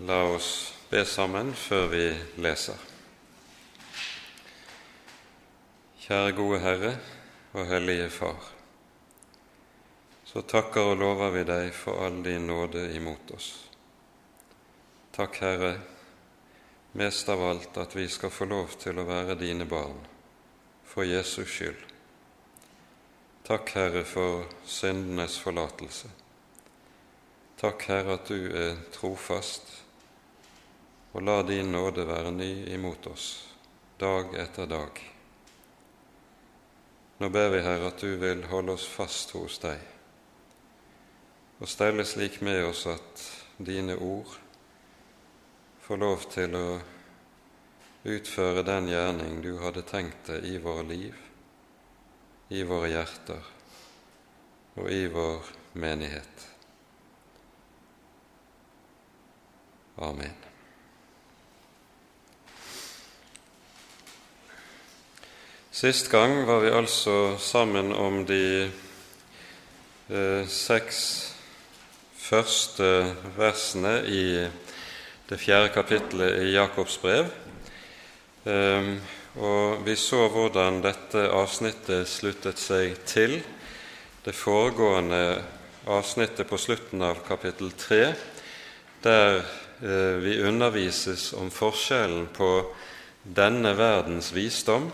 La oss be sammen før vi leser. Kjære gode Herre og Hellige Far. Så takker og lover vi deg for all din nåde imot oss. Takk, Herre, mest av alt at vi skal få lov til å være dine barn, for Jesus skyld. Takk, Herre, for syndenes forlatelse. Takk, Herre, at du er trofast og la din nåde være ny imot oss dag etter dag. Nå ber vi, Herre, at du vil holde oss fast hos deg og stelle slik med oss at dine ord får lov til å utføre den gjerning du hadde tenkt deg i våre liv, i våre hjerter og i vår menighet. Amen. Sist gang var vi altså sammen om de eh, seks første versene i det fjerde kapittelet i Jakobs brev. Eh, og vi så hvordan dette avsnittet sluttet seg til det foregående avsnittet på slutten av kapittel tre, der eh, vi undervises om forskjellen på denne verdens visdom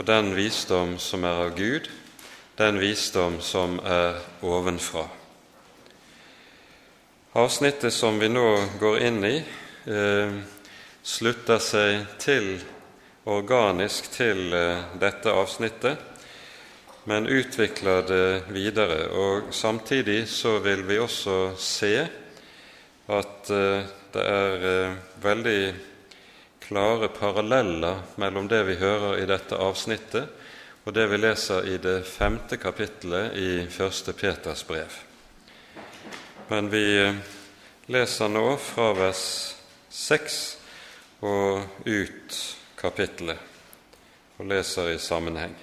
og den visdom som er av Gud, den visdom som er ovenfra. Avsnittet som vi nå går inn i, eh, slutter seg til organisk til eh, dette avsnittet, men utvikler det videre. Og Samtidig så vil vi også se at eh, det er eh, veldig klare paralleller mellom det vi hører i dette avsnittet, og det vi leser i det femte kapittelet i første Peters brev. Men vi eh, leser nå fra vers seks og ut kapittelet, og leser i sammenheng.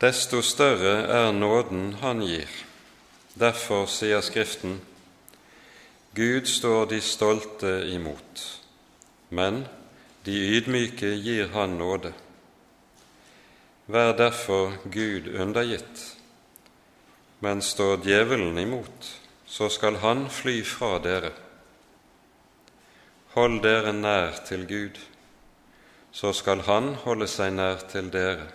Desto større er nåden Han gir. Derfor sier Skriften:" Gud står de stolte imot, men de ydmyke gir Han nåde. Vær derfor Gud undergitt, men står djevelen imot, så skal han fly fra dere. Hold dere nær til Gud, så skal Han holde seg nær til dere.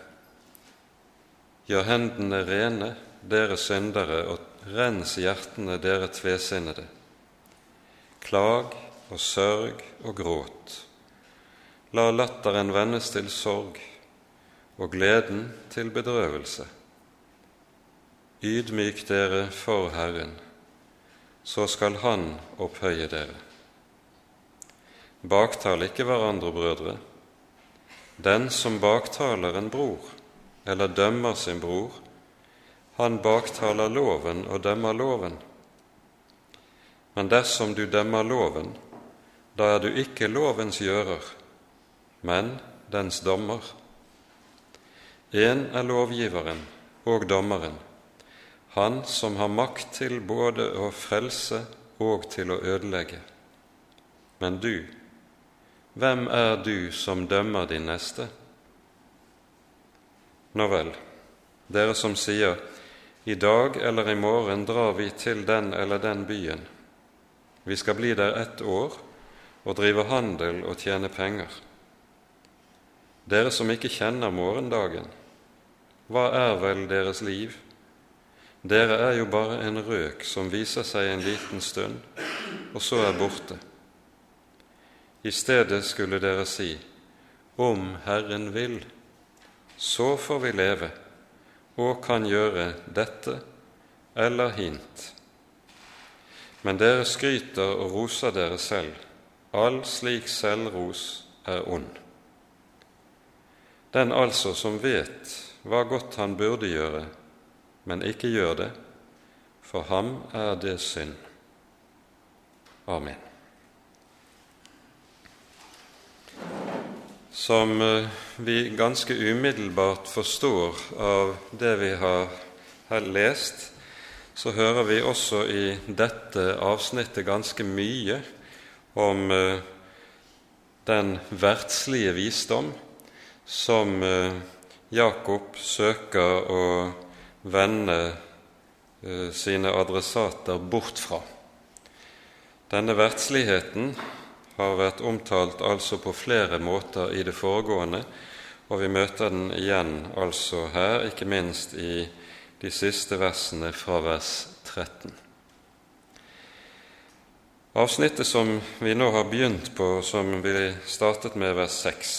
Gjør hendene rene, dere syndere, og rens hjertene, dere tvesinnede klag og sørg og gråt. La latteren vendes til sorg og gleden til bedrøvelse. Ydmyk dere for Herren, så skal Han opphøye dere. Baktal ikke hverandre, brødre. Den som baktaler en bror eller dømmer sin bror, han baktaler loven og dømmer loven. Men dersom du dømmer loven, da er du ikke lovens gjører, men dens dommer. Én er lovgiveren og dommeren, han som har makt til både å frelse og til å ødelegge. Men du, hvem er du som dømmer din neste? Nå vel, dere som sier, i dag eller i morgen drar vi til den eller den byen vi skal bli der ett år og drive handel og tjene penger. Dere som ikke kjenner morgendagen, hva er vel deres liv? Dere er jo bare en røk som viser seg en liten stund, og så er borte. I stedet skulle dere si, om Herren vil, så får vi leve og kan gjøre dette eller hint. Men dere skryter og roser dere selv. All slik selvros er ond. Den altså som vet hva godt han burde gjøre, men ikke gjør det, for ham er det synd. Amen. Som eh, vi ganske umiddelbart forstår av det vi har lest, så hører vi også i dette avsnittet ganske mye om eh, den verdslige visdom som eh, Jakob søker å vende eh, sine adressater bort fra. Denne verdsligheten har vært omtalt altså på flere måter i det foregående, og vi møter den igjen altså her, ikke minst i de siste versene fra vers 13. Avsnittet som vi nå har begynt på, som vi startet med vers 6,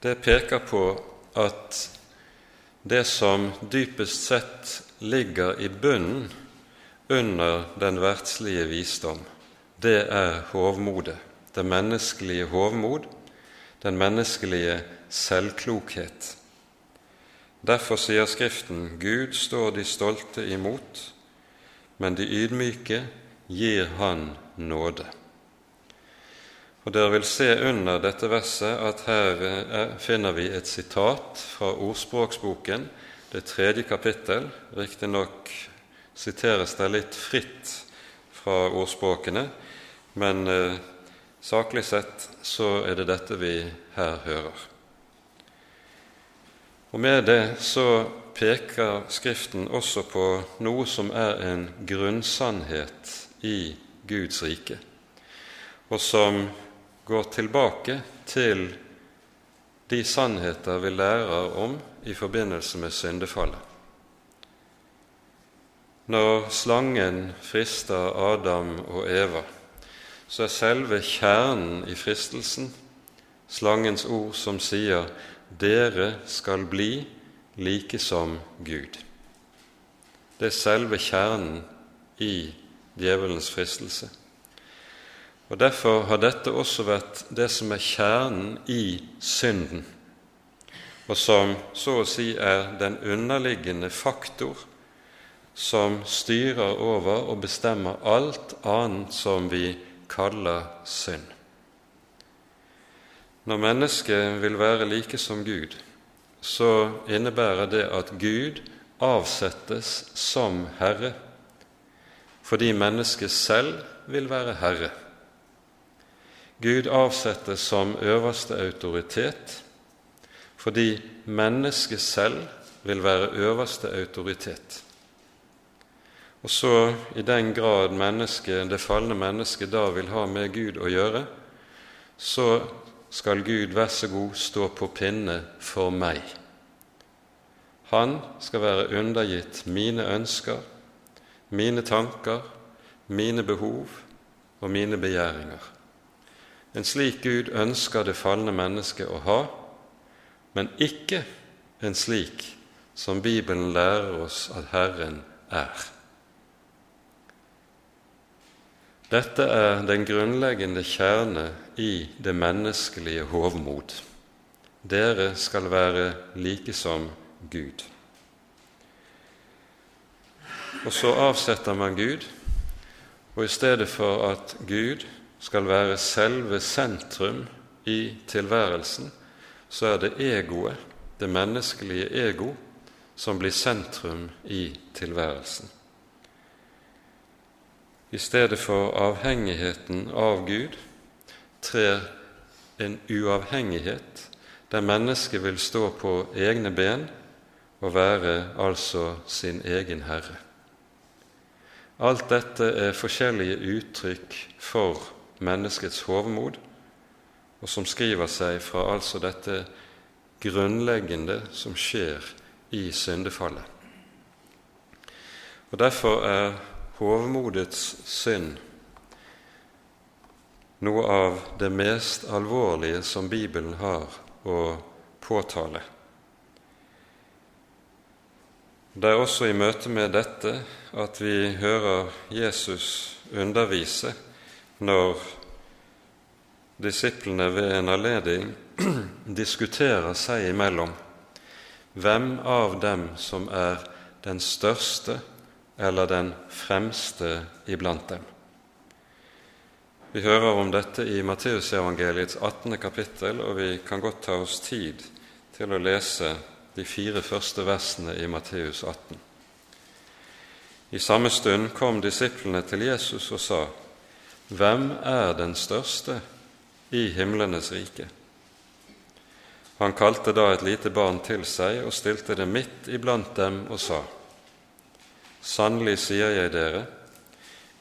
det peker på at det som dypest sett ligger i bunnen under den verdslige visdom, det er hovmodet, det menneskelige hovmod, den menneskelige selvklokhet. Derfor sier Skriften Gud står de stolte imot, men de ydmyke gir Han nåde. Og Dere vil se under dette verset at her eh, finner vi et sitat fra Ordspråksboken, det tredje kapittel. Riktignok siteres det litt fritt fra ordspråkene, men eh, saklig sett så er det dette vi her hører. Og Med det så peker Skriften også på noe som er en grunnsannhet i Guds rike, og som går tilbake til de sannheter vi lærer om i forbindelse med syndefallet. Når slangen frister Adam og Eva, så er selve kjernen i fristelsen slangens ord som sier 'Dere skal bli like som Gud'. Det er selve kjernen i djevelens fristelse. Og Derfor har dette også vært det som er kjernen i synden, og som så å si er den underliggende faktor som styrer over og bestemmer alt annet som vi kaller synd. Når mennesket vil være like som Gud, så innebærer det at Gud avsettes som Herre, fordi mennesket selv vil være Herre. Gud avsettes som øverste autoritet fordi mennesket selv vil være øverste autoritet. Og så, i den grad det falne mennesket da vil ha med Gud å gjøre, så skal Gud, vær så god, stå på pinne for meg. Han skal være undergitt mine ønsker, mine tanker, mine behov og mine begjæringer. En slik Gud ønsker det falne mennesket å ha, men ikke en slik som Bibelen lærer oss at Herren er. Dette er den grunnleggende kjerne i det menneskelige hovmod. Dere skal være like som Gud. Og så avsetter man Gud, og i stedet for at Gud skal være selve sentrum i tilværelsen, så er det egoet, det menneskelige ego, som blir sentrum i tilværelsen. I stedet for avhengigheten av Gud trer en uavhengighet der mennesket vil stå på egne ben og være altså sin egen herre. Alt dette er forskjellige uttrykk for menneskets hovmod, og som skriver seg fra altså dette grunnleggende som skjer i syndefallet. Og Derfor er hovmodets synd noe av det mest alvorlige som Bibelen har å påtale. Det er også i møte med dette at vi hører Jesus undervise når disiplene ved en anledning diskuterer seg imellom hvem av dem som er den største eller den fremste iblant dem. Vi hører om dette i Matteusevangeliets 18. kapittel, og vi kan godt ta oss tid til å lese de fire første versene i Matteus 18. I samme stund kom disiplene til Jesus og sa, Hvem er den største i himlenes rike? Han kalte da et lite barn til seg og stilte det midt iblant dem og sa:" Sannelig sier jeg dere,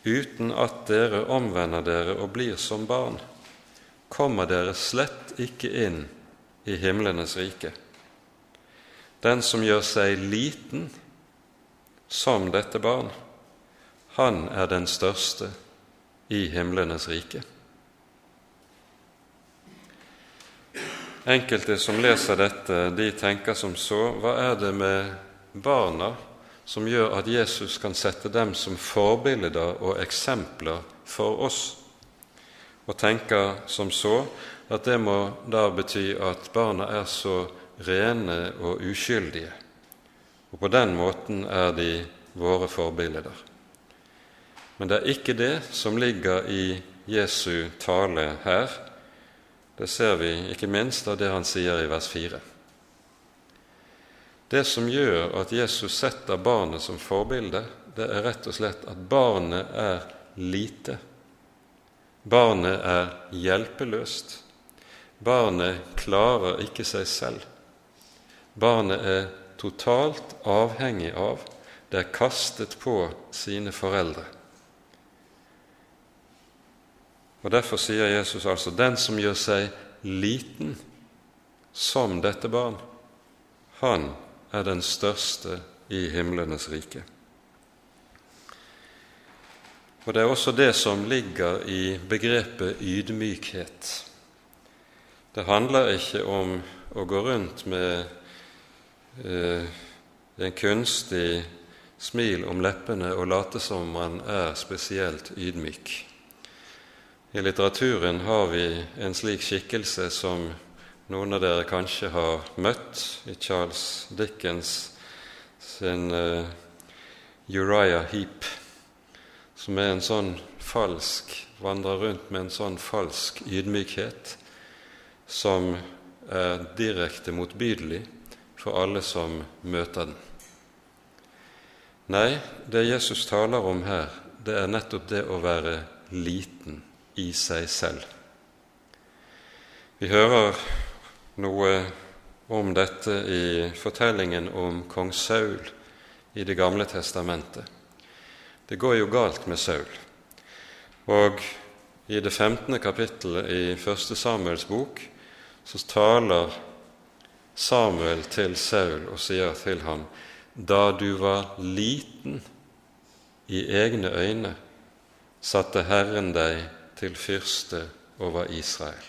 uten at dere omvender dere og blir som barn, kommer dere slett ikke inn i himlenes rike. Den som gjør seg liten som dette barn, han er den største i himlenes rike. Enkelte som leser dette, de tenker som så Hva er det med barna som gjør at Jesus kan sette dem som forbilder og eksempler for oss? Og tenker som så at det må da bety at barna er så rene og uskyldige, og på den måten er de våre forbilder. Men det er ikke det som ligger i Jesu tale her, det ser vi ikke minst av det han sier i vers 4. Det som gjør at Jesus setter barnet som forbilde, det er rett og slett at barnet er lite. Barnet er hjelpeløst. Barnet klarer ikke seg selv. Barnet er totalt avhengig av, det er kastet på sine foreldre. Og Derfor sier Jesus altså den som gjør seg liten som dette barn, han er den største i himlenes rike. Og Det er også det som ligger i begrepet ydmykhet. Det handler ikke om å gå rundt med eh, en kunstig smil om leppene og late som man er spesielt ydmyk. I litteraturen har vi en slik skikkelse som noen av dere kanskje har møtt i Charles Dickens sin uh, Uriah Heap, som er en sånn falsk vandrer rundt med en sånn falsk ydmykhet som er direkte motbydelig for alle som møter den. Nei, det Jesus taler om her, det er nettopp det å være liten i seg selv. Vi hører noe om dette i fortellingen om kong Saul i Det gamle testamentet. Det går jo galt med Saul. Og i det 15. kapittelet i Første Samuels bok så taler Samuel til Saul og sier til ham da du var liten i egne øyne, satte Herren deg til fyrste over Israel.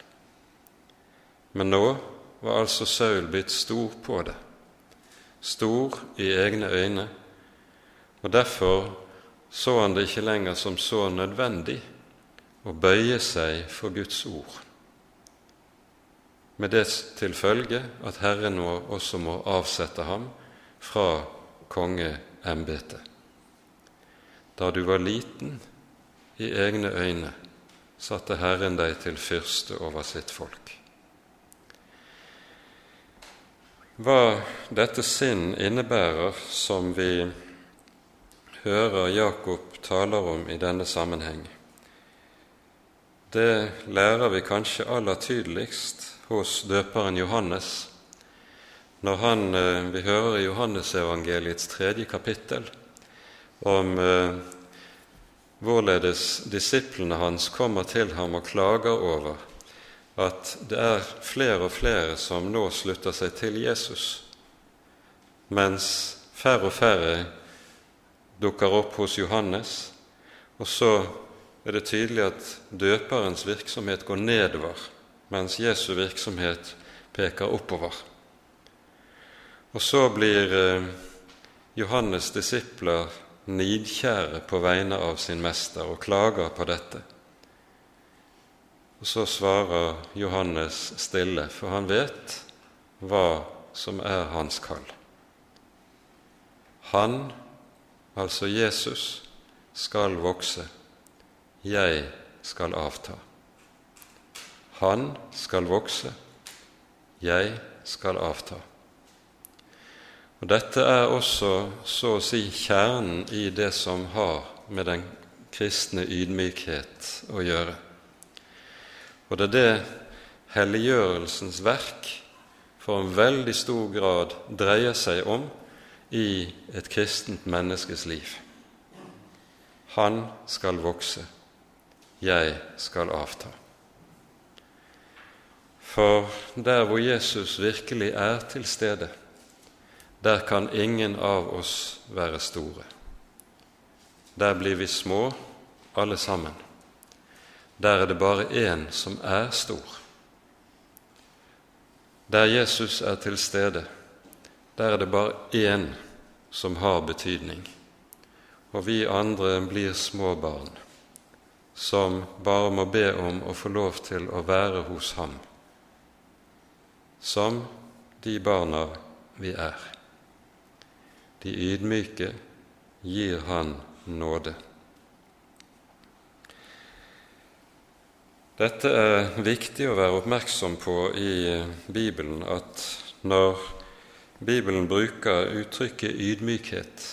Men nå var altså Saul blitt stor på det, stor i egne øyne, og derfor så han det ikke lenger som så nødvendig å bøye seg for Guds ord, med det til følge at Herren nå også må avsette ham fra kongeembetet. Da du var liten i egne øyne, satte Herren deg til fyrste over sitt folk. Hva dette sinn innebærer, som vi hører Jakob taler om i denne sammenheng, det lærer vi kanskje aller tydeligst hos døperen Johannes, når han, eh, vi hører i Johannesevangeliets tredje kapittel om eh, hvorledes disiplene hans kommer til ham og klager over at det er flere og flere som nå slutter seg til Jesus, mens færre og færre dukker opp hos Johannes, og så er det tydelig at døperens virksomhet går nedover, mens Jesu virksomhet peker oppover. Og så blir eh, Johannes' disipler nidkjære på vegne av sin mester og klager på dette. Og Så svarer Johannes stille, for han vet hva som er hans kall. Han, altså Jesus, skal vokse, jeg skal avta. Han skal vokse, jeg skal avta. Og Dette er også så å si kjernen i det som har med den kristne ydmykhet å gjøre. Og det er det helliggjørelsens verk for en veldig stor grad dreier seg om i et kristent menneskes liv. Han skal vokse, jeg skal avta. For der hvor Jesus virkelig er til stede, der kan ingen av oss være store. Der blir vi små, alle sammen. Der er det bare én som er stor. Der Jesus er til stede, der er det bare én som har betydning. Og vi andre blir små barn som bare må be om å få lov til å være hos ham, som de barna vi er. De ydmyke gir Han nåde. Dette er viktig å være oppmerksom på i Bibelen, at når Bibelen bruker uttrykket ydmykhet,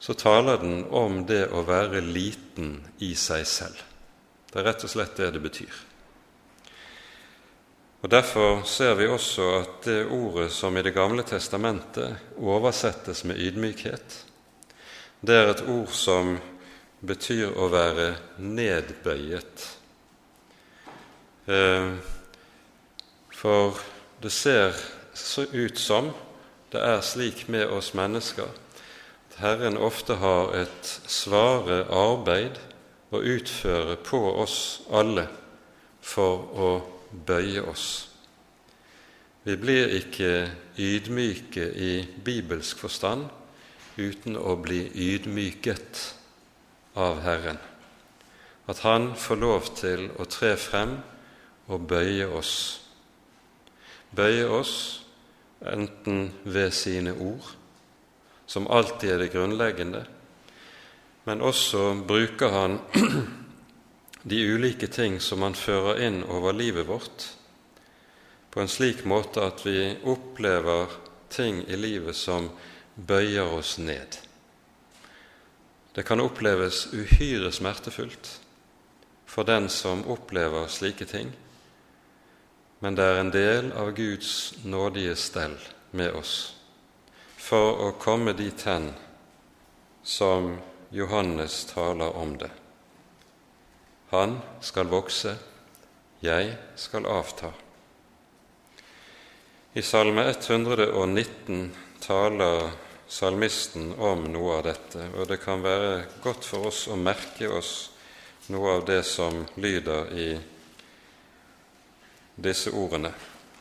så taler den om det å være liten i seg selv. Det er rett og slett det det betyr. Og Derfor ser vi også at det ordet som i Det gamle testamentet oversettes med ydmykhet, det er et ord som betyr å være nedbøyet. Eh, for det ser så ut som det er slik med oss mennesker at Herren ofte har et svare arbeid å utføre på oss alle for å bøye oss. Vi blir ikke ydmyke i bibelsk forstand uten å bli ydmyket av Herren. At Han får lov til å tre frem og bøye oss. Bøye oss enten ved sine ord, som alltid er det grunnleggende, men også bruker han de ulike ting som han fører inn over livet vårt, på en slik måte at vi opplever ting i livet som bøyer oss ned. Det kan oppleves uhyre smertefullt for den som opplever slike ting, men det er en del av Guds nådige stell med oss for å komme dit hen som Johannes taler om det. Han skal vokse, jeg skal avta. I Salme 119 taler salmisten om noe av dette, og det kan være godt for oss å merke oss noe av det som lyder i disse ordene.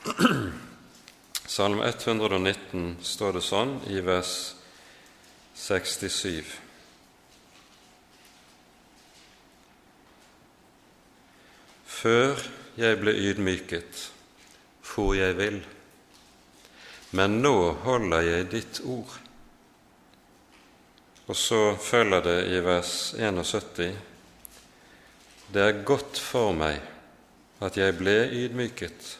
Salme 119 står det sånn i vers 67. Før jeg ble ydmyket, for jeg vil men nå holder jeg ditt ord. Og så følger det i vers 71.: Det er godt for meg at jeg ble ydmyket,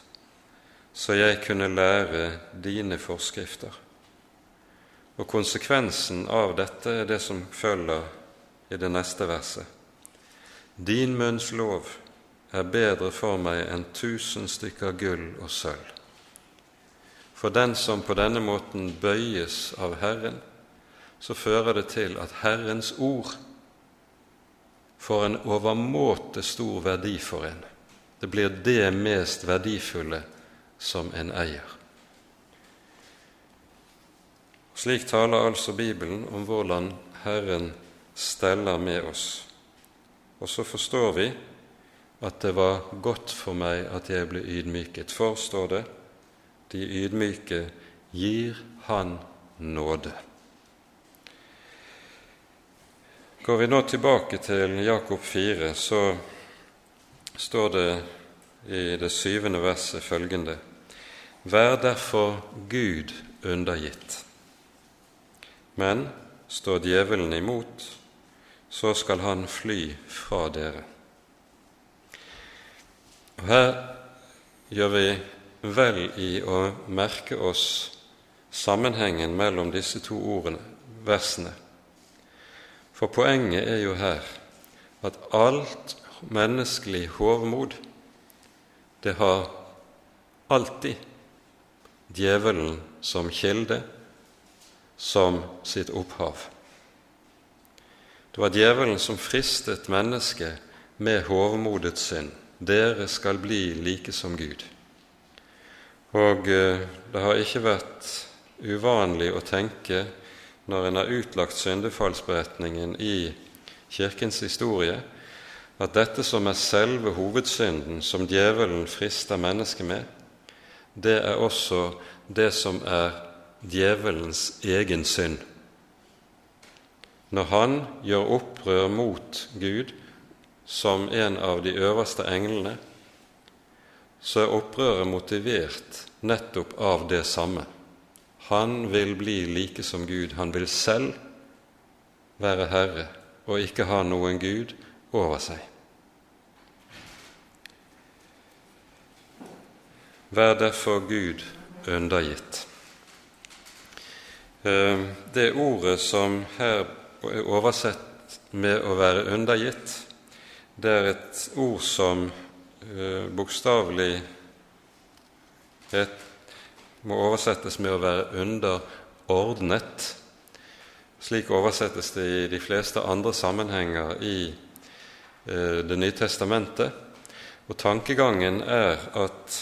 så jeg kunne lære dine forskrifter. Og konsekvensen av dette er det som følger i det neste verset. Din munns lov er bedre for meg enn tusen stykker gull og sølv. For den som på denne måten bøyes av Herren, så fører det til at Herrens ord får en overmåte stor verdi for en. Det blir det mest verdifulle som en eier. Slik taler altså Bibelen om hvordan Herren steller med oss. Og så forstår vi at det var godt for meg at jeg ble ydmyket. For, står det, de ydmyke gir Han nåde. Går vi nå tilbake til Jakob 4, så står det i det syvende verset følgende.: Vær derfor Gud undergitt. Men står djevelen imot, så skal han fly fra dere. Og Her gjør vi vel i å merke oss sammenhengen mellom disse to ordene, versene. For poenget er jo her at alt menneskelig hovmod, det har alltid djevelen som kilde, som sitt opphav. Det var djevelen som fristet mennesket med hovmodets synd. Dere skal bli like som Gud. Og eh, det har ikke vært uvanlig å tenke når en har utlagt syndefallsberetningen i Kirkens historie, at dette som er selve hovedsynden som djevelen frister mennesket med, det er også det som er djevelens egen synd. Når han gjør opprør mot Gud som en av de øverste englene, så er opprøret motivert nettopp av det samme. Han vil bli like som Gud. Han vil selv være herre og ikke ha noen Gud over seg. Vær derfor Gud undergitt. Eh, det ordet som her er oversett med å være undergitt, det er et ord som eh, bokstavelig må oversettes med å være underordnet. Slik oversettes det i de fleste andre sammenhenger i eh, Det nye testamentet. Og tankegangen er at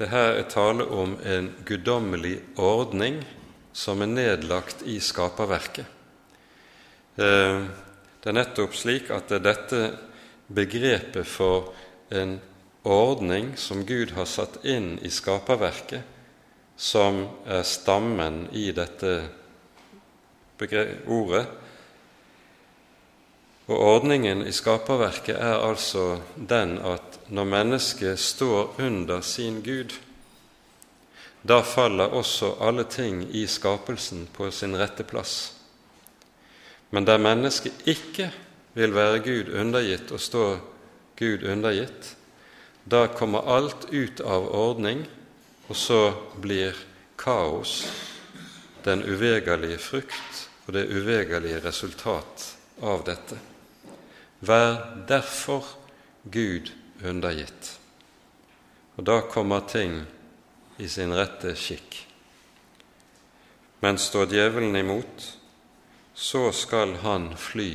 det her er tale om en guddommelig ordning som er nedlagt i skaperverket. Eh, det er nettopp slik at det er dette begrepet for en ordning som Gud har satt inn i skaperverket, som er stammen i dette ordet. Og ordningen i skaperverket er altså den at når mennesket står under sin Gud, da faller også alle ting i skapelsen på sin rette plass. Men der mennesket ikke vil være Gud undergitt og stå Gud undergitt, da kommer alt ut av ordning, og så blir kaos den uvegerlige frukt og det uvegerlige resultat av dette. Vær derfor Gud undergitt. Og da kommer ting i sin rette skikk. Men står djevelen imot, så skal han fly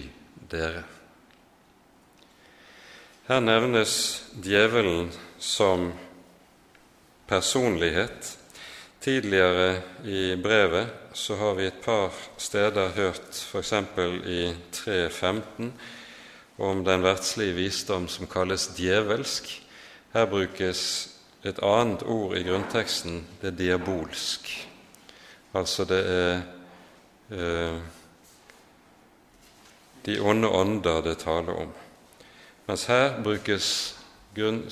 dere. Her nevnes djevelen som personlighet. Tidligere i brevet så har vi et par steder hørt f.eks. i 3.15 om den verdslige visdom som kalles djevelsk. Her brukes et annet ord i grunnteksten, det er diabolsk. Altså det er eh, de onde ånder det taler om. Mens her brukes grunn,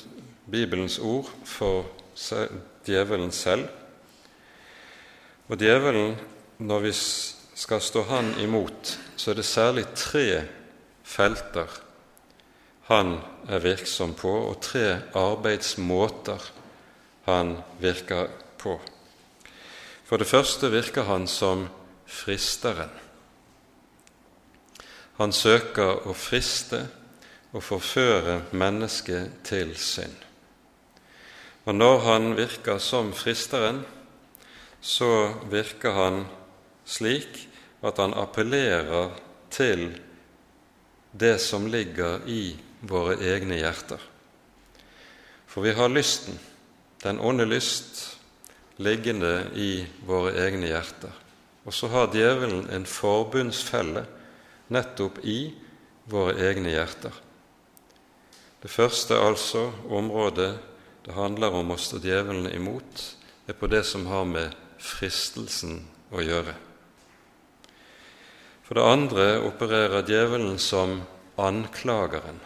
Bibelens ord for djevelen selv. Og djevelen, når vi skal stå han imot, så er det særlig tre felter han er virksom på, og tre arbeidsmåter han virker på. For det første virker han som fristeren. Han søker å friste og forføre mennesket til synd. Og når han virker som fristeren, så virker han slik at han appellerer til det som ligger i våre egne hjerter. For vi har lysten, den onde lyst, liggende i våre egne hjerter. Og så har djevelen en forbundsfelle nettopp i våre egne hjerter. Det første altså området det handler om å stå djevelen imot, er på det som har med fristelsen å gjøre. For det andre opererer djevelen som anklageren.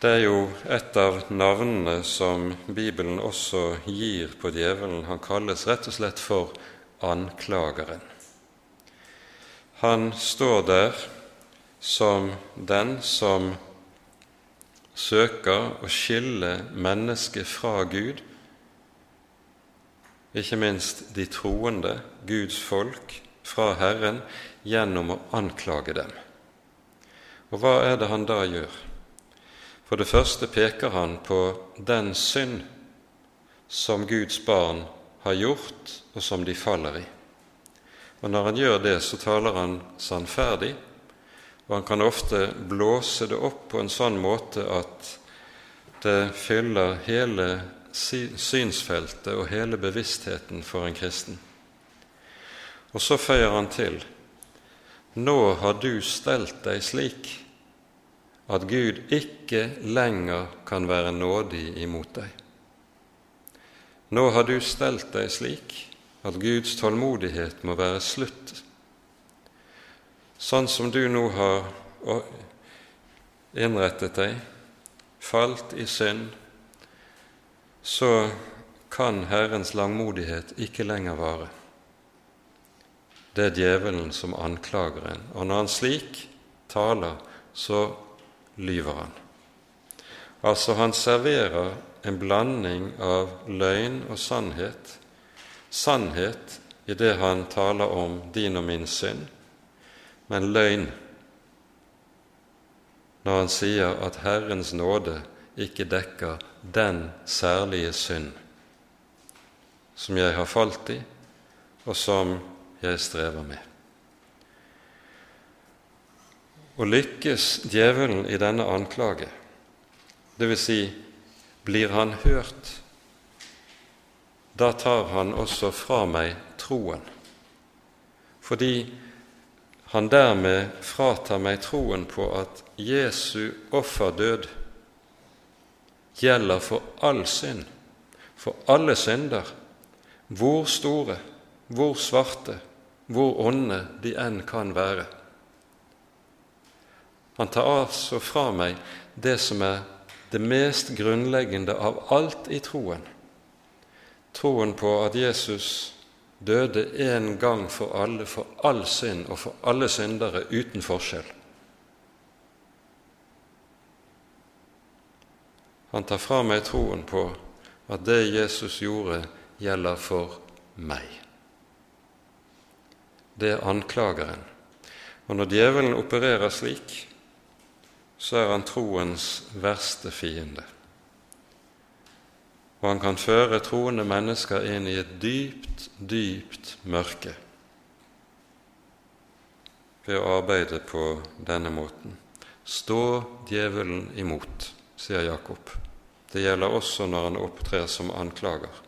Det er jo et av navnene som Bibelen også gir på djevelen. Han kalles rett og slett for anklageren. Han står der som den som søker å skille mennesket fra Gud ikke minst de troende, Guds folk, fra Herren gjennom å anklage dem. Og hva er det han da gjør? For det første peker han på den synd som Guds barn har gjort, og som de faller i. Og Når han gjør det, så taler han sannferdig, og han kan ofte blåse det opp på en sånn måte at det fyller hele synsfeltet og hele bevisstheten for en kristen. Og så føyer han til nå har du stelt deg slik at Gud ikke lenger kan være nådig imot deg. Nå har du stelt deg slik at Guds tålmodighet må være slutt. Sånn som du nå har innrettet deg, falt i synd, så kan Herrens langmodighet ikke lenger vare. Det er djevelen som anklager en, og når han slik taler, så lyver han. Altså, han serverer en blanding av løgn og sannhet. Sannhet i det han taler om din og min synd, men løgn når han sier at Herrens nåde ikke dekker den særlige synd som jeg har falt i, og som jeg strever med. Å lykkes djevelen i denne anklage, dvs. Si, blir han hørt, da tar han også fra meg troen, fordi han dermed fratar meg troen på at Jesu offerdød gjelder for all synd, for alle synder, hvor store, hvor svarte, hvor onde de enn kan være. Han tar altså fra meg det som er det mest grunnleggende av alt i troen, troen på at Jesus døde en gang for alle, for all synd og for alle syndere uten forskjell. Han tar fra meg troen på at det Jesus gjorde, gjelder for meg. Det er anklageren. Og når djevelen opererer slik, så er han troens verste fiende. Og han kan føre troende mennesker inn i et dypt, dypt mørke ved å arbeide på denne måten. Stå djevelen imot, sier Jakob. Det gjelder også når han opptrer som anklager.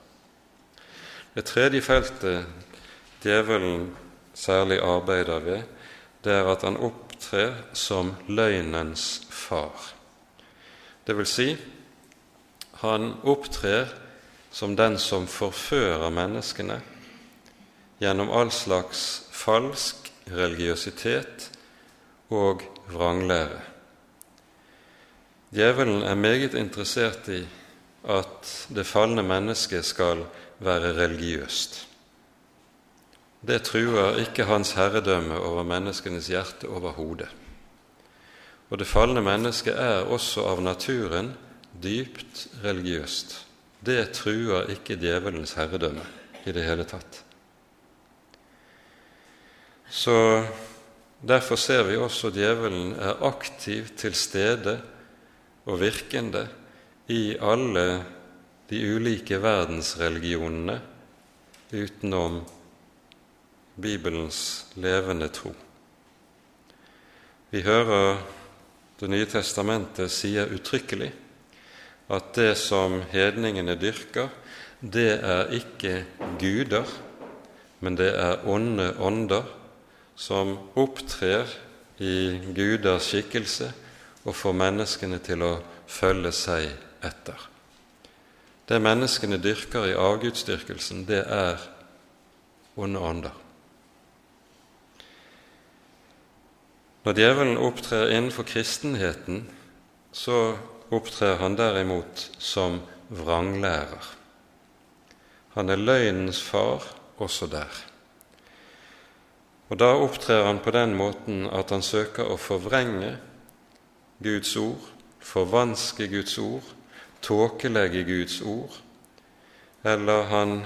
Det tredje feltet djevelen særlig arbeider ved, det er at han opptrer som løgnens far. Det vil si, han opptrer som den som forfører menneskene gjennom all slags falsk religiøsitet og vranglære. Djevelen er meget interessert i at det falne mennesket skal være religiøst. Det truer ikke hans herredømme over menneskenes hjerte overhodet. Og det falne mennesket er også av naturen dypt religiøst. Det truer ikke djevelens herredømme i det hele tatt. Så Derfor ser vi også djevelen er aktiv til stede og virkende i alle de ulike verdensreligionene utenom Bibelens levende tro. Vi hører Det nye testamentet sier uttrykkelig at det som hedningene dyrker, det er ikke guder, men det er onde ånder som opptrer i guders skikkelse og får menneskene til å følge seg etter. Det menneskene dyrker i avgudsdyrkelsen, det er onde ånder. Når djevelen opptrer innenfor kristenheten, så opptrer han derimot som vranglærer. Han er løgnens far også der. Og Da opptrer han på den måten at han søker å forvrenge Guds ord, forvanske Guds ord, tåkelegge Guds ord, eller han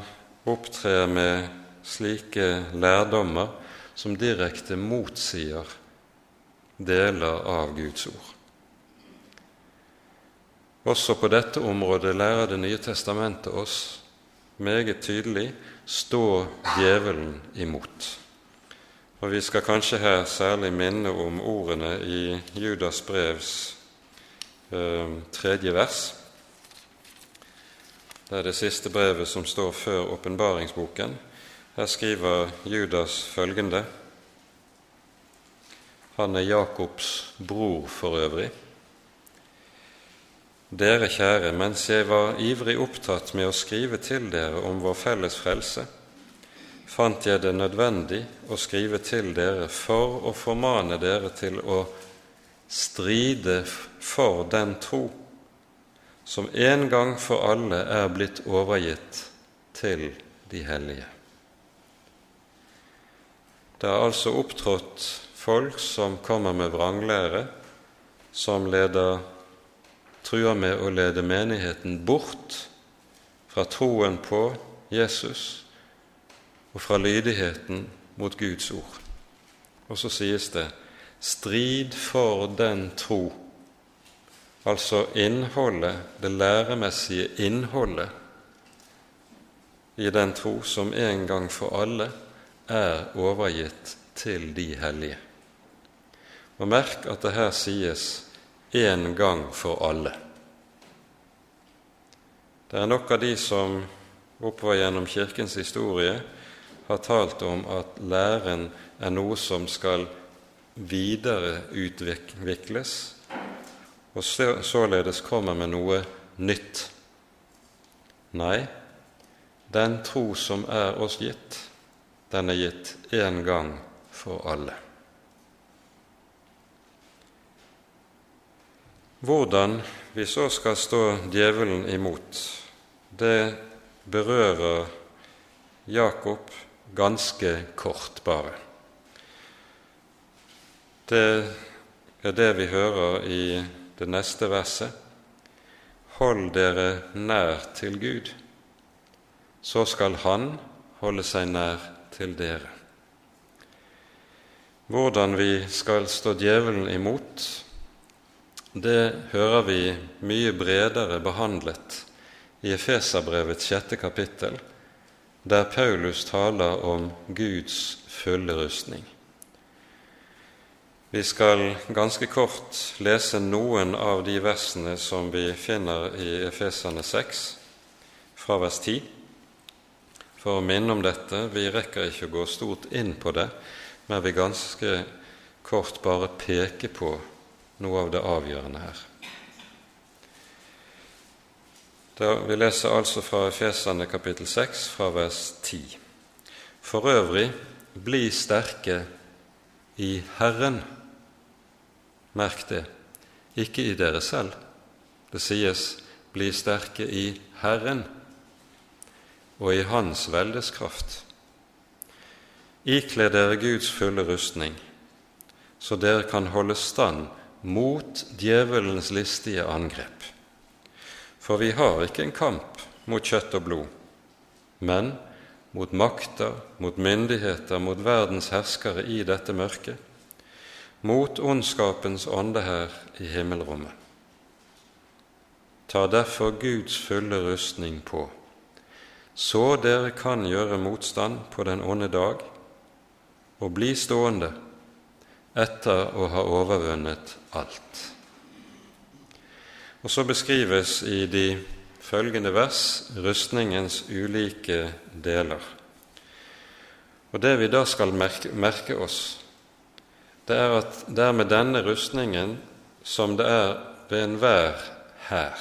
opptrer med slike lærdommer som direkte motsier deler av Guds ord. Også på dette området lærer Det nye testamentet oss meget tydelig stå djevelen imot. Og Vi skal kanskje her særlig minne om ordene i Judas brevs eh, tredje vers. Det er det siste brevet som står før åpenbaringsboken. Her skriver Judas følgende Han er Jakobs bror for øvrig. Dere kjære, mens jeg var ivrig opptatt med å skrive til dere om vår felles frelse, fant jeg det nødvendig å skrive til dere for å formane dere til å stride for den tro som en gang for alle er blitt overgitt til de hellige. Det er altså opptrådt folk som kommer med vranglære, som leder truer med å lede menigheten bort fra troen på Jesus og fra lydigheten mot Guds ord. Og så sies det 'strid for den tro', altså innholdet, det læremessige innholdet i den tro som en gang for alle er overgitt til de hellige. Og merk at det her sies en gang for alle. Det er nok av de som oppover gjennom Kirkens historie har talt om at læren er noe som skal videreutvikles, og således kommer med noe nytt. Nei, den tro som er oss gitt, den er gitt én gang for alle. Hvordan vi så skal stå djevelen imot, det berører Jakob ganske kort, bare. Det er det vi hører i det neste verset. Hold dere nær til Gud, så skal Han holde seg nær til dere. Hvordan vi skal stå djevelen imot, det hører vi mye bredere behandlet i Efeserbrevets sjette kapittel, der Paulus taler om Guds fulle rustning. Vi skal ganske kort lese noen av de versene som vi finner i Efeserne 6, fra vers 10, for å minne om dette. Vi rekker ikke å gå stort inn på det, men vi ganske kort bare peke på noe av det avgjørende her. Da vi leser altså fra Efesane kapittel 6, fra vers 10. For øvrig, bli sterke i Herren. Merk det, ikke i dere selv. Det sies 'bli sterke i Herren' og i Hans veldes kraft. Ikle dere Guds fulle rustning, så dere kan holde stand mot djevelens listige angrep. For vi har ikke en kamp mot kjøtt og blod, men mot makter, mot myndigheter, mot verdens herskere i dette mørket, mot ondskapens ånde her i himmelrommet. Ta derfor Guds fulle rustning på, så dere kan gjøre motstand på den onde dag, og bli stående etter å ha overvunnet alt. Og så beskrives i de følgende vers rustningens ulike deler. Og Det vi da skal merke, merke oss, det er at det er med denne rustningen som det er ved enhver hær.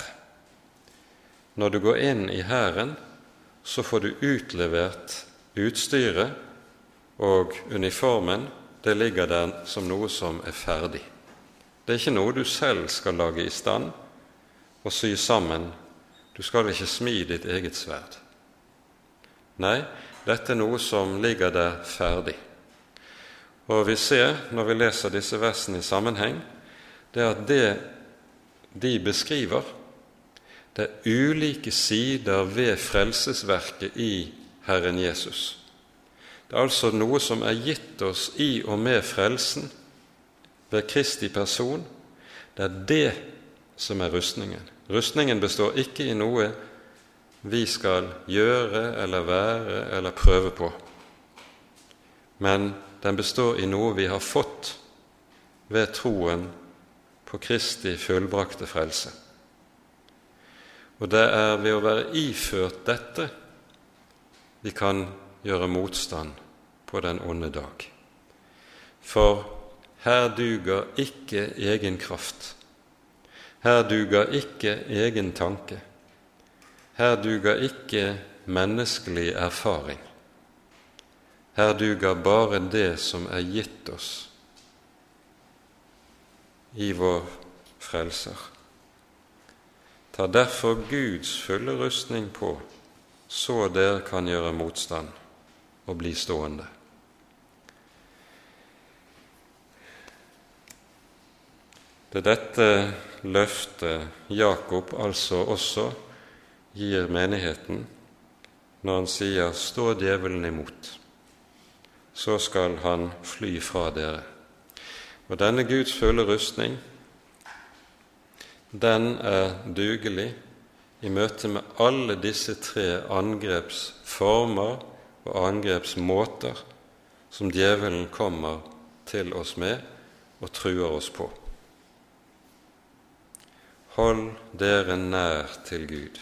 Når du går inn i hæren, så får du utlevert utstyret og uniformen det ligger der som noe som er ferdig. Det er ikke noe du selv skal lage i stand og sy sammen. Du skal ikke smi ditt eget sverd. Nei, dette er noe som ligger der ferdig. Og vi ser, når vi leser disse versene i sammenheng, det er at det de beskriver, det er ulike sider ved frelsesverket i Herren Jesus. Det er altså noe som er gitt oss i og med frelsen ved Kristi person. Det er det som er rustningen. Rustningen består ikke i noe vi skal gjøre eller være eller prøve på, men den består i noe vi har fått ved troen på Kristi fullbrakte frelse. Og det er ved å være iført dette vi kan gjøre motstand på den onde dag. For her duger ikke egen kraft. Her duger ikke egen tanke. Her duger ikke menneskelig erfaring. Her duger bare det som er gitt oss i vår Frelser. Ta derfor Guds fulle rustning på, så dere kan gjøre motstand og bli stående. Det er dette løftet Jakob altså også gir menigheten når han sier 'stå djevelen imot', så skal han fly fra dere. Og denne Guds fulle rustning, den er dugelig i møte med alle disse tre angrepsformer og angrepsmåter som djevelen kommer til oss med og truer oss på. Hold dere nær til Gud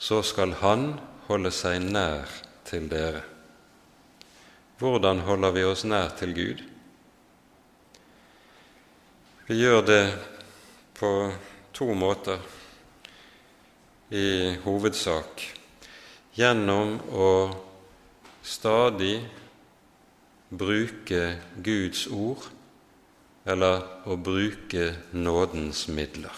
så skal Han holde seg nær til dere. Hvordan holder vi oss nær til Gud? Vi gjør det på to måter i hovedsak gjennom å stadig bruke Guds ord eller å bruke nådens midler.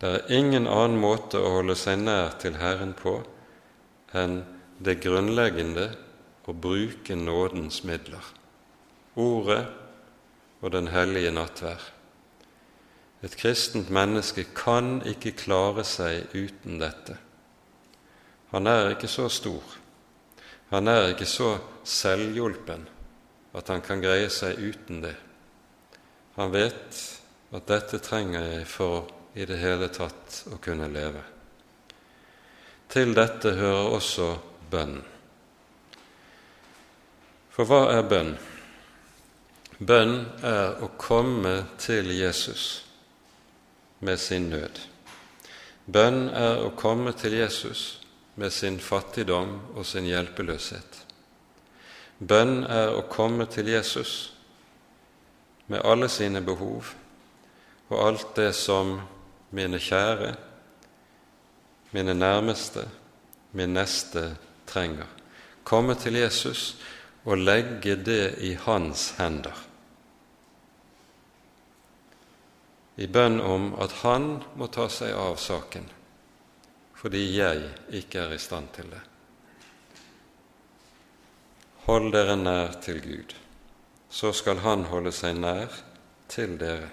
Det er ingen annen måte å holde seg nær til Herren på enn det grunnleggende å bruke nådens midler, Ordet og den hellige nattvær. Et kristent menneske kan ikke klare seg uten dette. Han er ikke så stor, han er ikke så selvhjulpen at han kan greie seg uten det. Han vet at dette trenger jeg for i det hele tatt å kunne leve. Til dette hører også bønn. For hva er bønn? Bønn er å komme til Jesus med sin nød. Bønn er å komme til Jesus med sin fattigdom og sin hjelpeløshet. Bønn er å komme til Jesus med alle sine behov og alt det som mine kjære, mine nærmeste, min neste trenger. Komme til Jesus og legge det i hans hender. I bønn om at han må ta seg av saken, fordi jeg ikke er i stand til det. Hold dere nær til Gud, så skal Han holde seg nær til dere.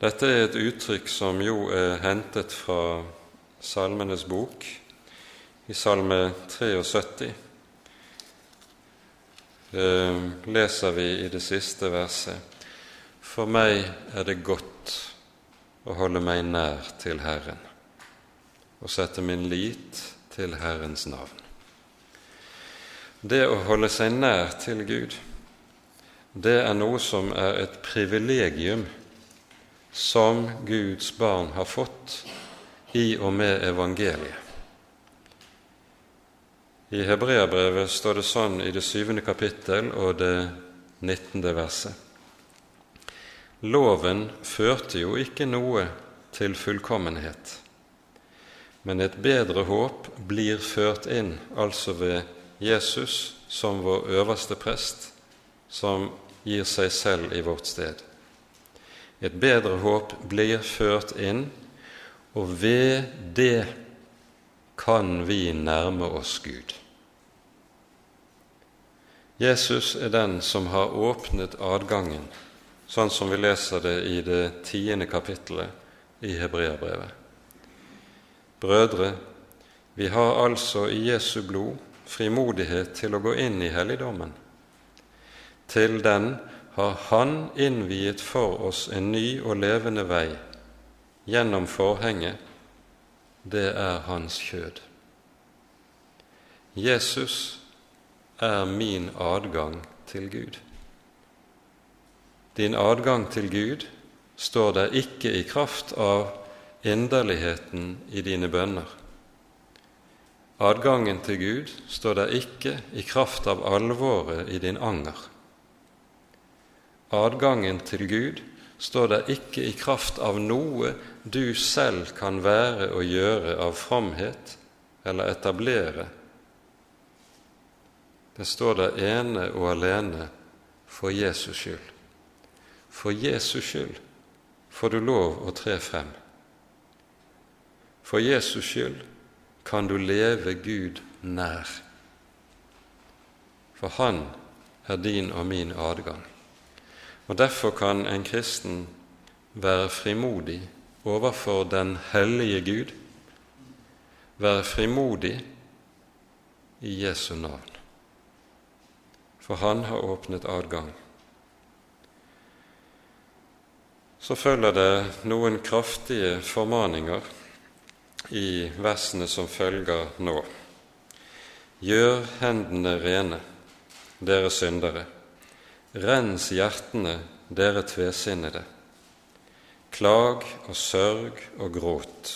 Dette er et uttrykk som jo er hentet fra Salmenes bok, i Salme 73. Eh, leser vi i det siste verset For meg er det godt å holde meg nær til Herren og sette min lit til Herrens navn. Det å holde seg nær til Gud, det er noe som er et privilegium som Guds barn har fått i og med evangeliet. I Hebreabrevet står det sånn i det syvende kapittel og det nittende verset. Loven førte jo ikke noe til fullkommenhet, men et bedre håp blir ført inn, altså ved Jesus som vår øverste prest, som gir seg selv i vårt sted. Et bedre håp blir ført inn, og ved det kan vi nærme oss Gud. Jesus er den som har åpnet adgangen, sånn som vi leser det i det tiende kapittelet i Hebreabrevet. Brødre, Vi har altså i Jesu blod frimodighet til å gå inn i helligdommen. Til den har Han innviet for oss en ny og levende vei gjennom forhenget. Det er Hans kjød. Jesus er min adgang til Gud. Din adgang til Gud står der ikke i kraft av inderligheten i dine bønner. Adgangen til Gud står der ikke i kraft av alvoret i din anger. Adgangen til Gud står der ikke i kraft av noe du selv kan være og gjøre av fromhet eller etablere det står der ene og alene for Jesus skyld. For Jesus skyld får du lov å tre frem. For Jesus skyld kan du leve Gud nær. For Han er din og min adgang. Og Derfor kan en kristen være frimodig overfor den hellige Gud, være frimodig i Jesu navn for han har åpnet adgang. Så følger det noen kraftige formaninger i versene som følger nå. Gjør hendene rene, dere syndere. Rens hjertene, dere tvesinnede. Klag og sørg og gråt.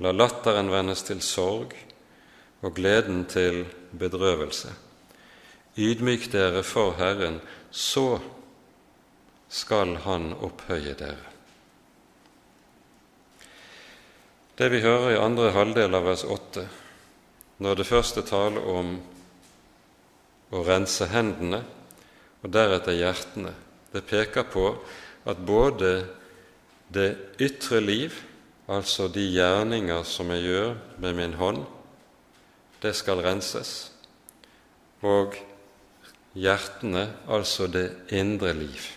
La latteren vendes til sorg og gleden til bedrøvelse. Ydmyk dere for Herren, så skal Han opphøye dere. Det vi hører i andre halvdel av vers 8, når det første taler om å rense hendene og deretter hjertene, det peker på at både det ytre liv, altså de gjerninger som jeg gjør med min hånd, det skal renses, og hjertene, altså det indre liv.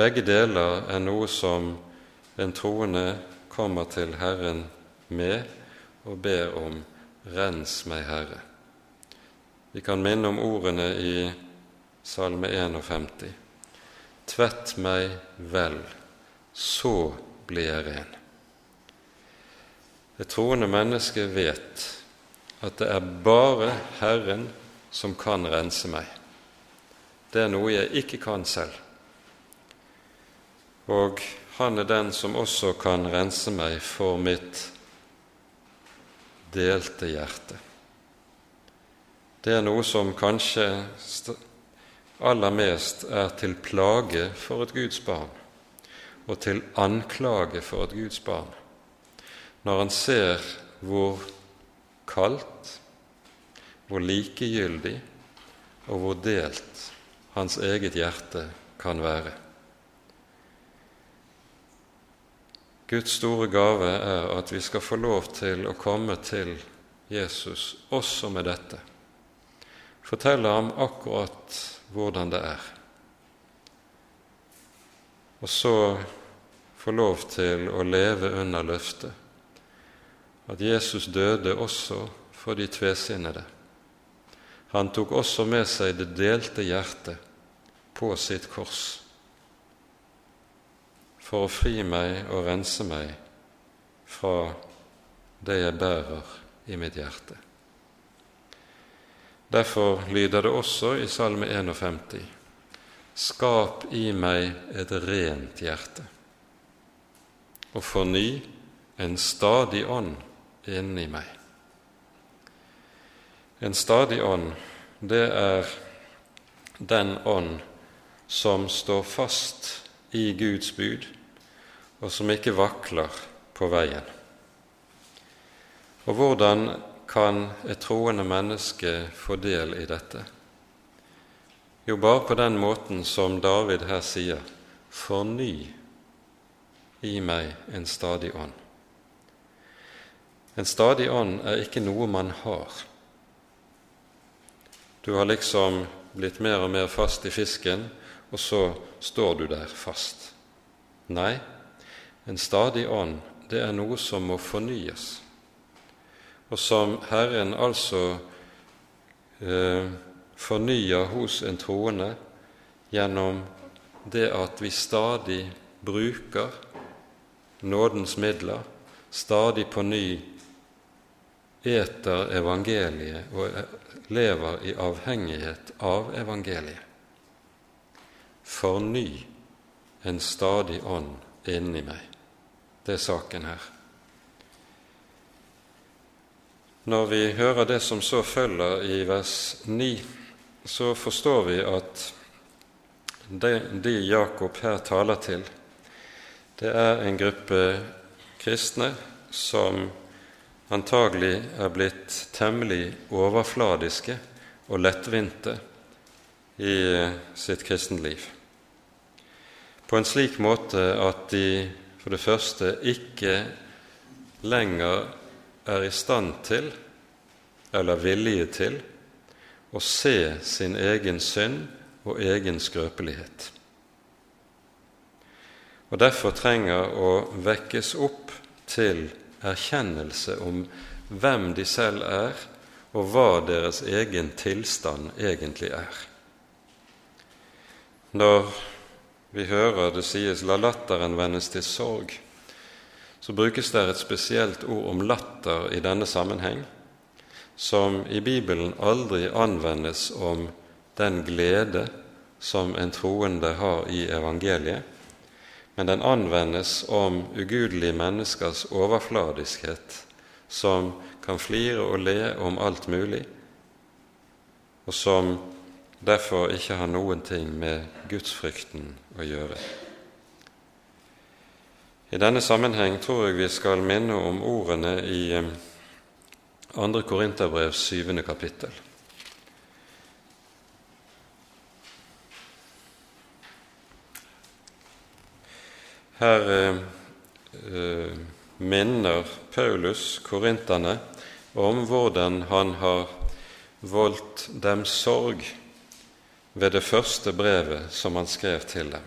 Begge deler er noe som en troende kommer til Herren med og ber om Rens meg, Herre. Vi kan minne om ordene i Salme 51. Tvett meg vel, så blir jeg ren. Et troende menneske vet at det er bare Herren som kan rense meg. Det er noe jeg ikke kan selv. Og han er den som også kan rense meg for mitt delte hjerte. Det er noe som kanskje aller mest er til plage for et Guds barn, og til anklage for et Guds barn, når han ser hvor kaldt hvor likegyldig og hvor delt hans eget hjerte kan være. Guds store gave er at vi skal få lov til å komme til Jesus også med dette. Fortelle ham akkurat hvordan det er. Og så få lov til å leve under løftet at Jesus døde også for de tvesinnede. Han tok også med seg det delte hjertet på sitt kors for å fri meg og rense meg fra det jeg bærer i mitt hjerte. Derfor lyder det også i Salme 51.: Skap i meg et rent hjerte, og forny en stadig ånd inni meg. En stadig ånd, det er den ånd som står fast i Guds bud, og som ikke vakler på veien. Og hvordan kan et troende menneske få del i dette? Jo, bare på den måten som David her sier, forny i meg en stadig ånd. En stadig ånd er ikke noe man har. Du har liksom blitt mer og mer fast i fisken, og så står du der fast. Nei, en stadig ånd, det er noe som må fornyes. og som Herren altså eh, fornyer hos en troende gjennom det at vi stadig bruker nådens midler, stadig på ny eter evangeliet og lever i avhengighet av evangeliet. Forny en stadig ånd inni meg. Det er saken her. Når vi hører det som så følger i vers 9, så forstår vi at de, de Jakob her taler til, det er en gruppe kristne som antagelig er blitt temmelig overfladiske og lettvinte i sitt kristenliv på en slik måte at de for det første ikke lenger er i stand til, eller villige til, å se sin egen synd og egen skrøpelighet. Og derfor trenger å vekkes opp til erkjennelse om hvem de selv er, og hva deres egen tilstand egentlig er. Når vi hører det sies 'la latteren vendes til sorg', så brukes det et spesielt ord om latter i denne sammenheng, som i Bibelen aldri anvendes om den glede som en troende har i evangeliet, men den anvendes om ugudelige menneskers overfladiskhet, som kan flire og le om alt mulig, og som derfor ikke har noen ting med gudsfrykten å gjøre. I denne sammenheng tror jeg vi skal minne om ordene i 2. Eh, Korinterbrevs syvende kapittel. Her eh, eh, minner Paulus korinterne om hvordan han har voldt dem sorg ved det første brevet som han skrev til dem.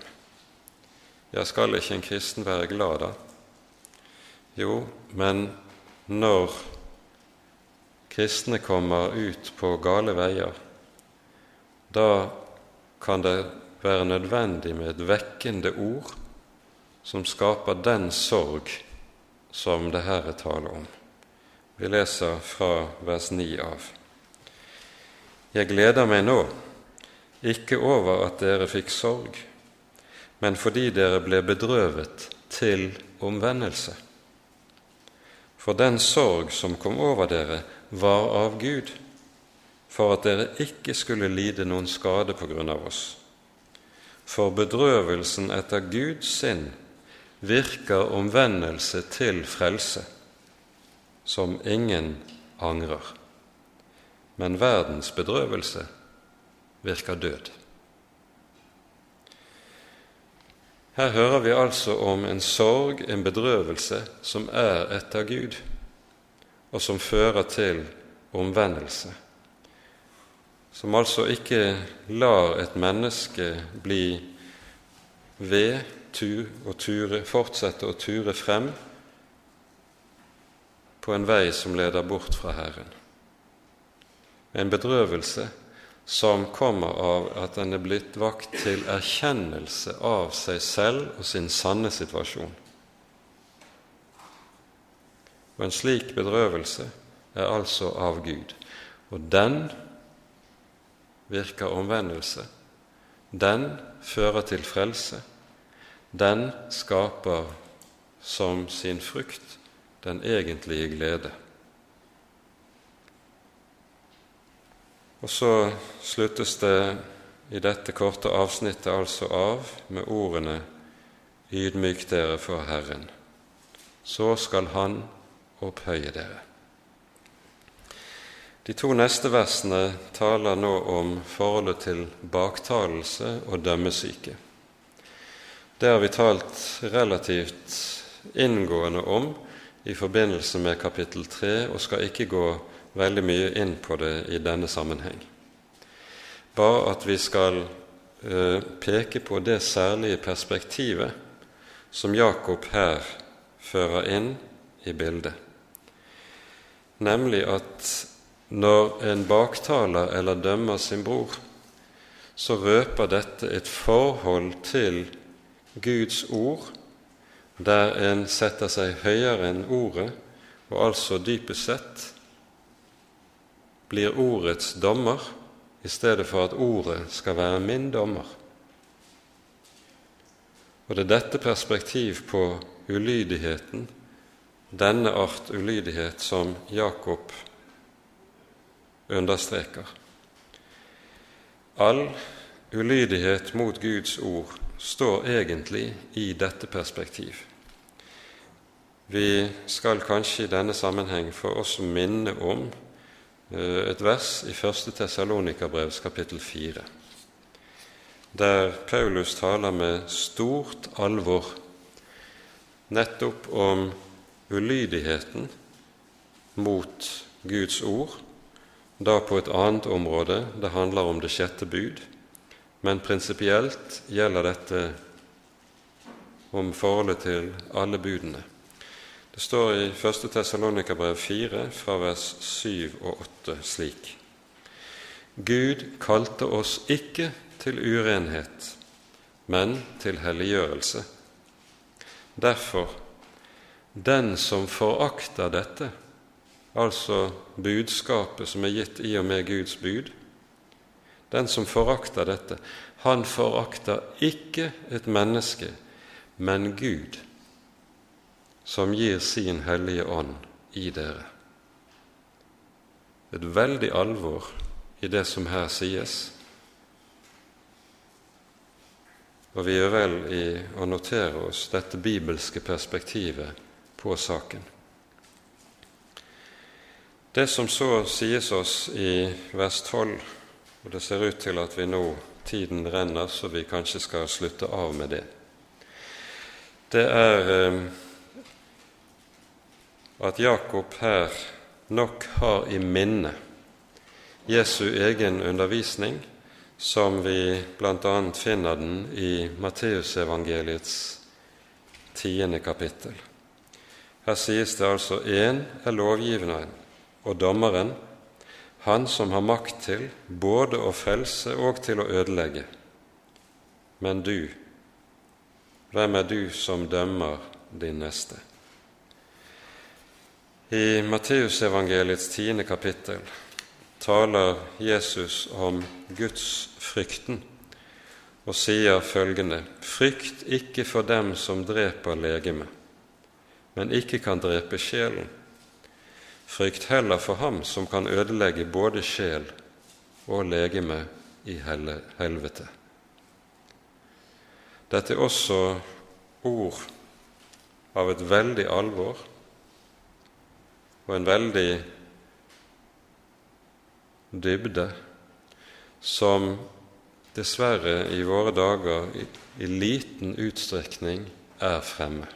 Ja, skal ikke en kristen være glad da? Jo, men når kristne kommer ut på gale veier, da kan det være nødvendig med et vekkende ord som skaper den sorg som det her er tale om. Vi leser fra vers 9 av. Jeg gleder meg nå ikke over at dere fikk sorg, men fordi dere ble bedrøvet til omvendelse. For den sorg som kom over dere, var av Gud, for at dere ikke skulle lide noen skade på grunn av oss. For bedrøvelsen etter Guds sinn virker omvendelse til frelse, som ingen angrer. Men verdens bedrøvelse virker død. Her hører vi altså om en sorg, en bedrøvelse, som er etter Gud, og som fører til omvendelse. Som altså ikke lar et menneske bli ved tur og ture, fortsette å ture frem på en vei som leder bort fra Herren. En bedrøvelse som kommer av at en er blitt vakt til erkjennelse av seg selv og sin sanne situasjon. Og en slik bedrøvelse er altså av Gud, og den virker omvendelse. Den fører til frelse. Den skaper som sin frukt den egentlige glede. Og så sluttes det i dette korte avsnittet altså av med ordene Ydmyk dere for Herren, så skal Han opphøye dere. De to neste versene taler nå om forholdet til baktalelse og dømmesyke. Det har vi talt relativt inngående om i forbindelse med kapittel 3 og skal ikke gå veldig mye inn på det i denne sammenheng. Bare at vi skal eh, peke på det særlige perspektivet som Jakob her fører inn i bildet, nemlig at når en baktaler eller dømmer sin bror, så røper dette et forhold til Guds ord, der en setter seg høyere enn ordet, og altså dypest sett blir ordets dommer i stedet for at ordet skal være min dommer. Og det er dette perspektiv på ulydigheten, denne art ulydighet, som Jakob understreker. All ulydighet mot Guds ord står egentlig i dette perspektiv. Vi skal kanskje i denne sammenheng få også minne om et vers i 1. Tessalonikerbrevs kapittel 4, der Paulus taler med stort alvor nettopp om ulydigheten mot Guds ord da på et annet område. Det handler om det sjette bud. Men prinsipielt gjelder dette om forholdet til alle budene. Det står i 1. Tessalonikabrev 4, fra vers 7 og 8 slik.: Gud kalte oss ikke til urenhet, men til helliggjørelse. Derfor, den som forakter dette, altså budskapet som er gitt i og med Guds bud. Den som forakter dette, han forakter ikke et menneske, men Gud, som gir sin Hellige Ånd i dere. Et veldig alvor i det som her sies. Og vi gjør vel i å notere oss dette bibelske perspektivet på saken. Det som så sies oss i vers 12, og det ser ut til at vi nå tiden renner, så vi kanskje skal slutte av med det, det er eh, at Jakob her nok har i minne Jesu egen undervisning, som vi bl.a. finner den i Matteusevangeliets tiende kapittel. Her sies det altså én er lovgiveren, og dommeren, han som har makt til både å frelse og til å ødelegge. Men du, hvem er du som dømmer din neste? I Matteusevangeliets tiende kapittel taler Jesus om Guds frykten og sier følgende.: Frykt ikke for dem som dreper legemet, men ikke kan drepe sjelen Frykt heller for ham som kan ødelegge både sjel og legeme i helvete. Dette er også ord av et veldig alvor og en veldig dybde som dessverre i våre dager i, liten utstrekning er fremme.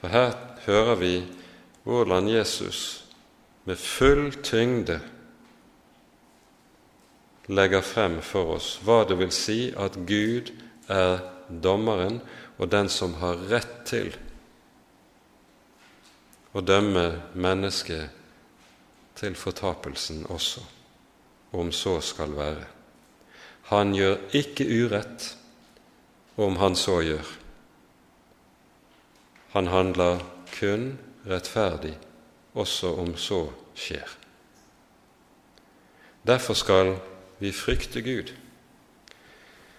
For her hører vi hvordan Jesus med full tyngde legger frem for oss hva det vil si at Gud er dommeren og den som har rett til å dømme mennesket til fortapelsen også, om så skal være. Han gjør ikke urett om han så gjør. Han handler kun rettferdig også om så skjer. Derfor skal vi frykte Gud,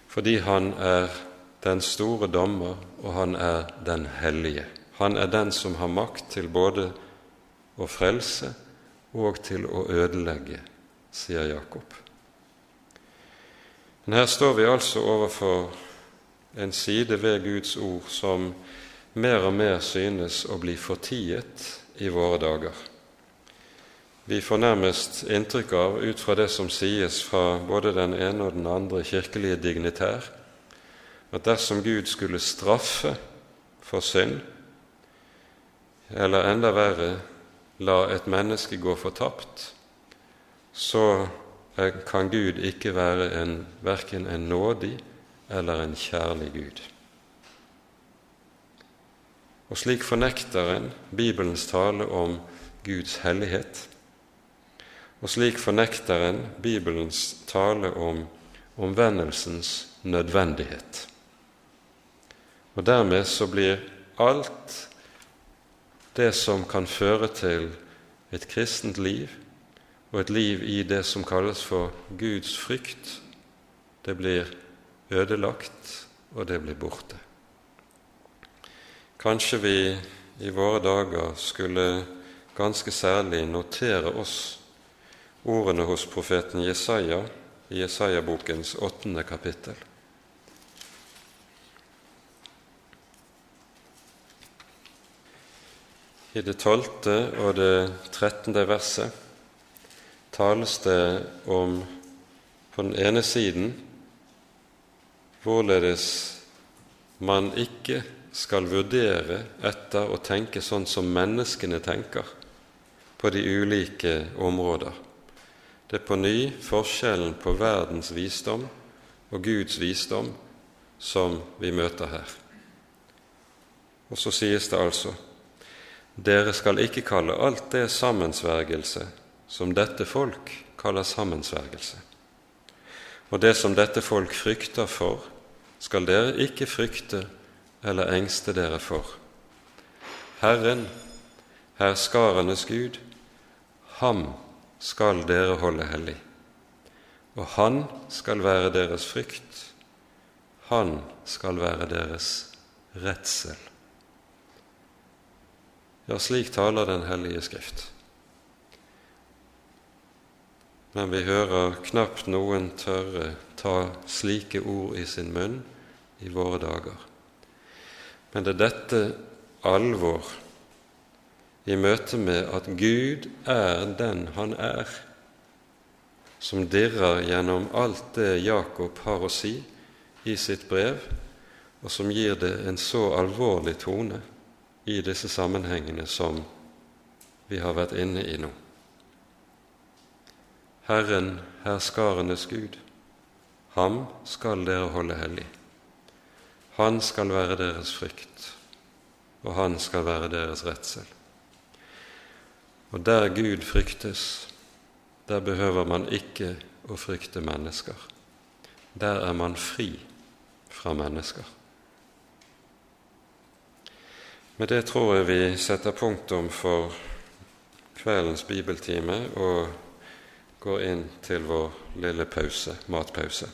fordi Han er den store dommer, og Han er den hellige. Han er den som har makt til både å frelse og til å ødelegge, sier Jakob. Men her står vi altså overfor en side ved Guds ord som mer og mer synes å bli fortiet i våre dager. Vi får nærmest inntrykk av, ut fra det som sies fra både den ene og den andre kirkelige dignitær, at dersom Gud skulle straffe for synd, eller enda verre la et menneske gå fortapt, så kan Gud ikke være en, verken en nådig eller en kjærlig Gud. Og slik fornekter en Bibelens tale om Guds hellighet. Og slik fornekter en Bibelens tale om omvendelsens nødvendighet. Og dermed så blir alt det som kan føre til et kristent liv og et liv i det som kalles for Guds frykt, det blir ødelagt, og det blir borte. Kanskje vi i våre dager skulle ganske særlig notere oss ordene hos profeten Jesaja i Jesaja-bokens åttende kapittel. I det tolvte og det trettende verset tales det om på den ene siden hvorledes man ikke skal vurdere etter å tenke sånn som menneskene tenker på de ulike områder. Det er på ny forskjellen på verdens visdom og Guds visdom som vi møter her. Og så sies det altså dere skal ikke kalle alt det sammensvergelse som dette folk kaller sammensvergelse. Og det som dette folk frykter for, skal dere ikke frykte eller engste dere for. Herren, herskarenes Gud, ham skal dere holde hellig, og han skal være deres frykt, han skal være deres redsel. Ja, slik taler Den hellige Skrift. Men vi hører knapt noen tørre ta slike ord i sin munn i våre dager. Men det er dette alvor i møte med at Gud er den Han er, som dirrer gjennom alt det Jakob har å si i sitt brev, og som gir det en så alvorlig tone i disse sammenhengene som vi har vært inne i nå. Herren, herskarenes Gud, ham skal dere holde hellig. Han skal være deres frykt, og han skal være deres redsel. Og der Gud fryktes, der behøver man ikke å frykte mennesker. Der er man fri fra mennesker. Med det tror jeg vi setter punktum for kveldens bibeltime og går inn til vår lille pause, matpause.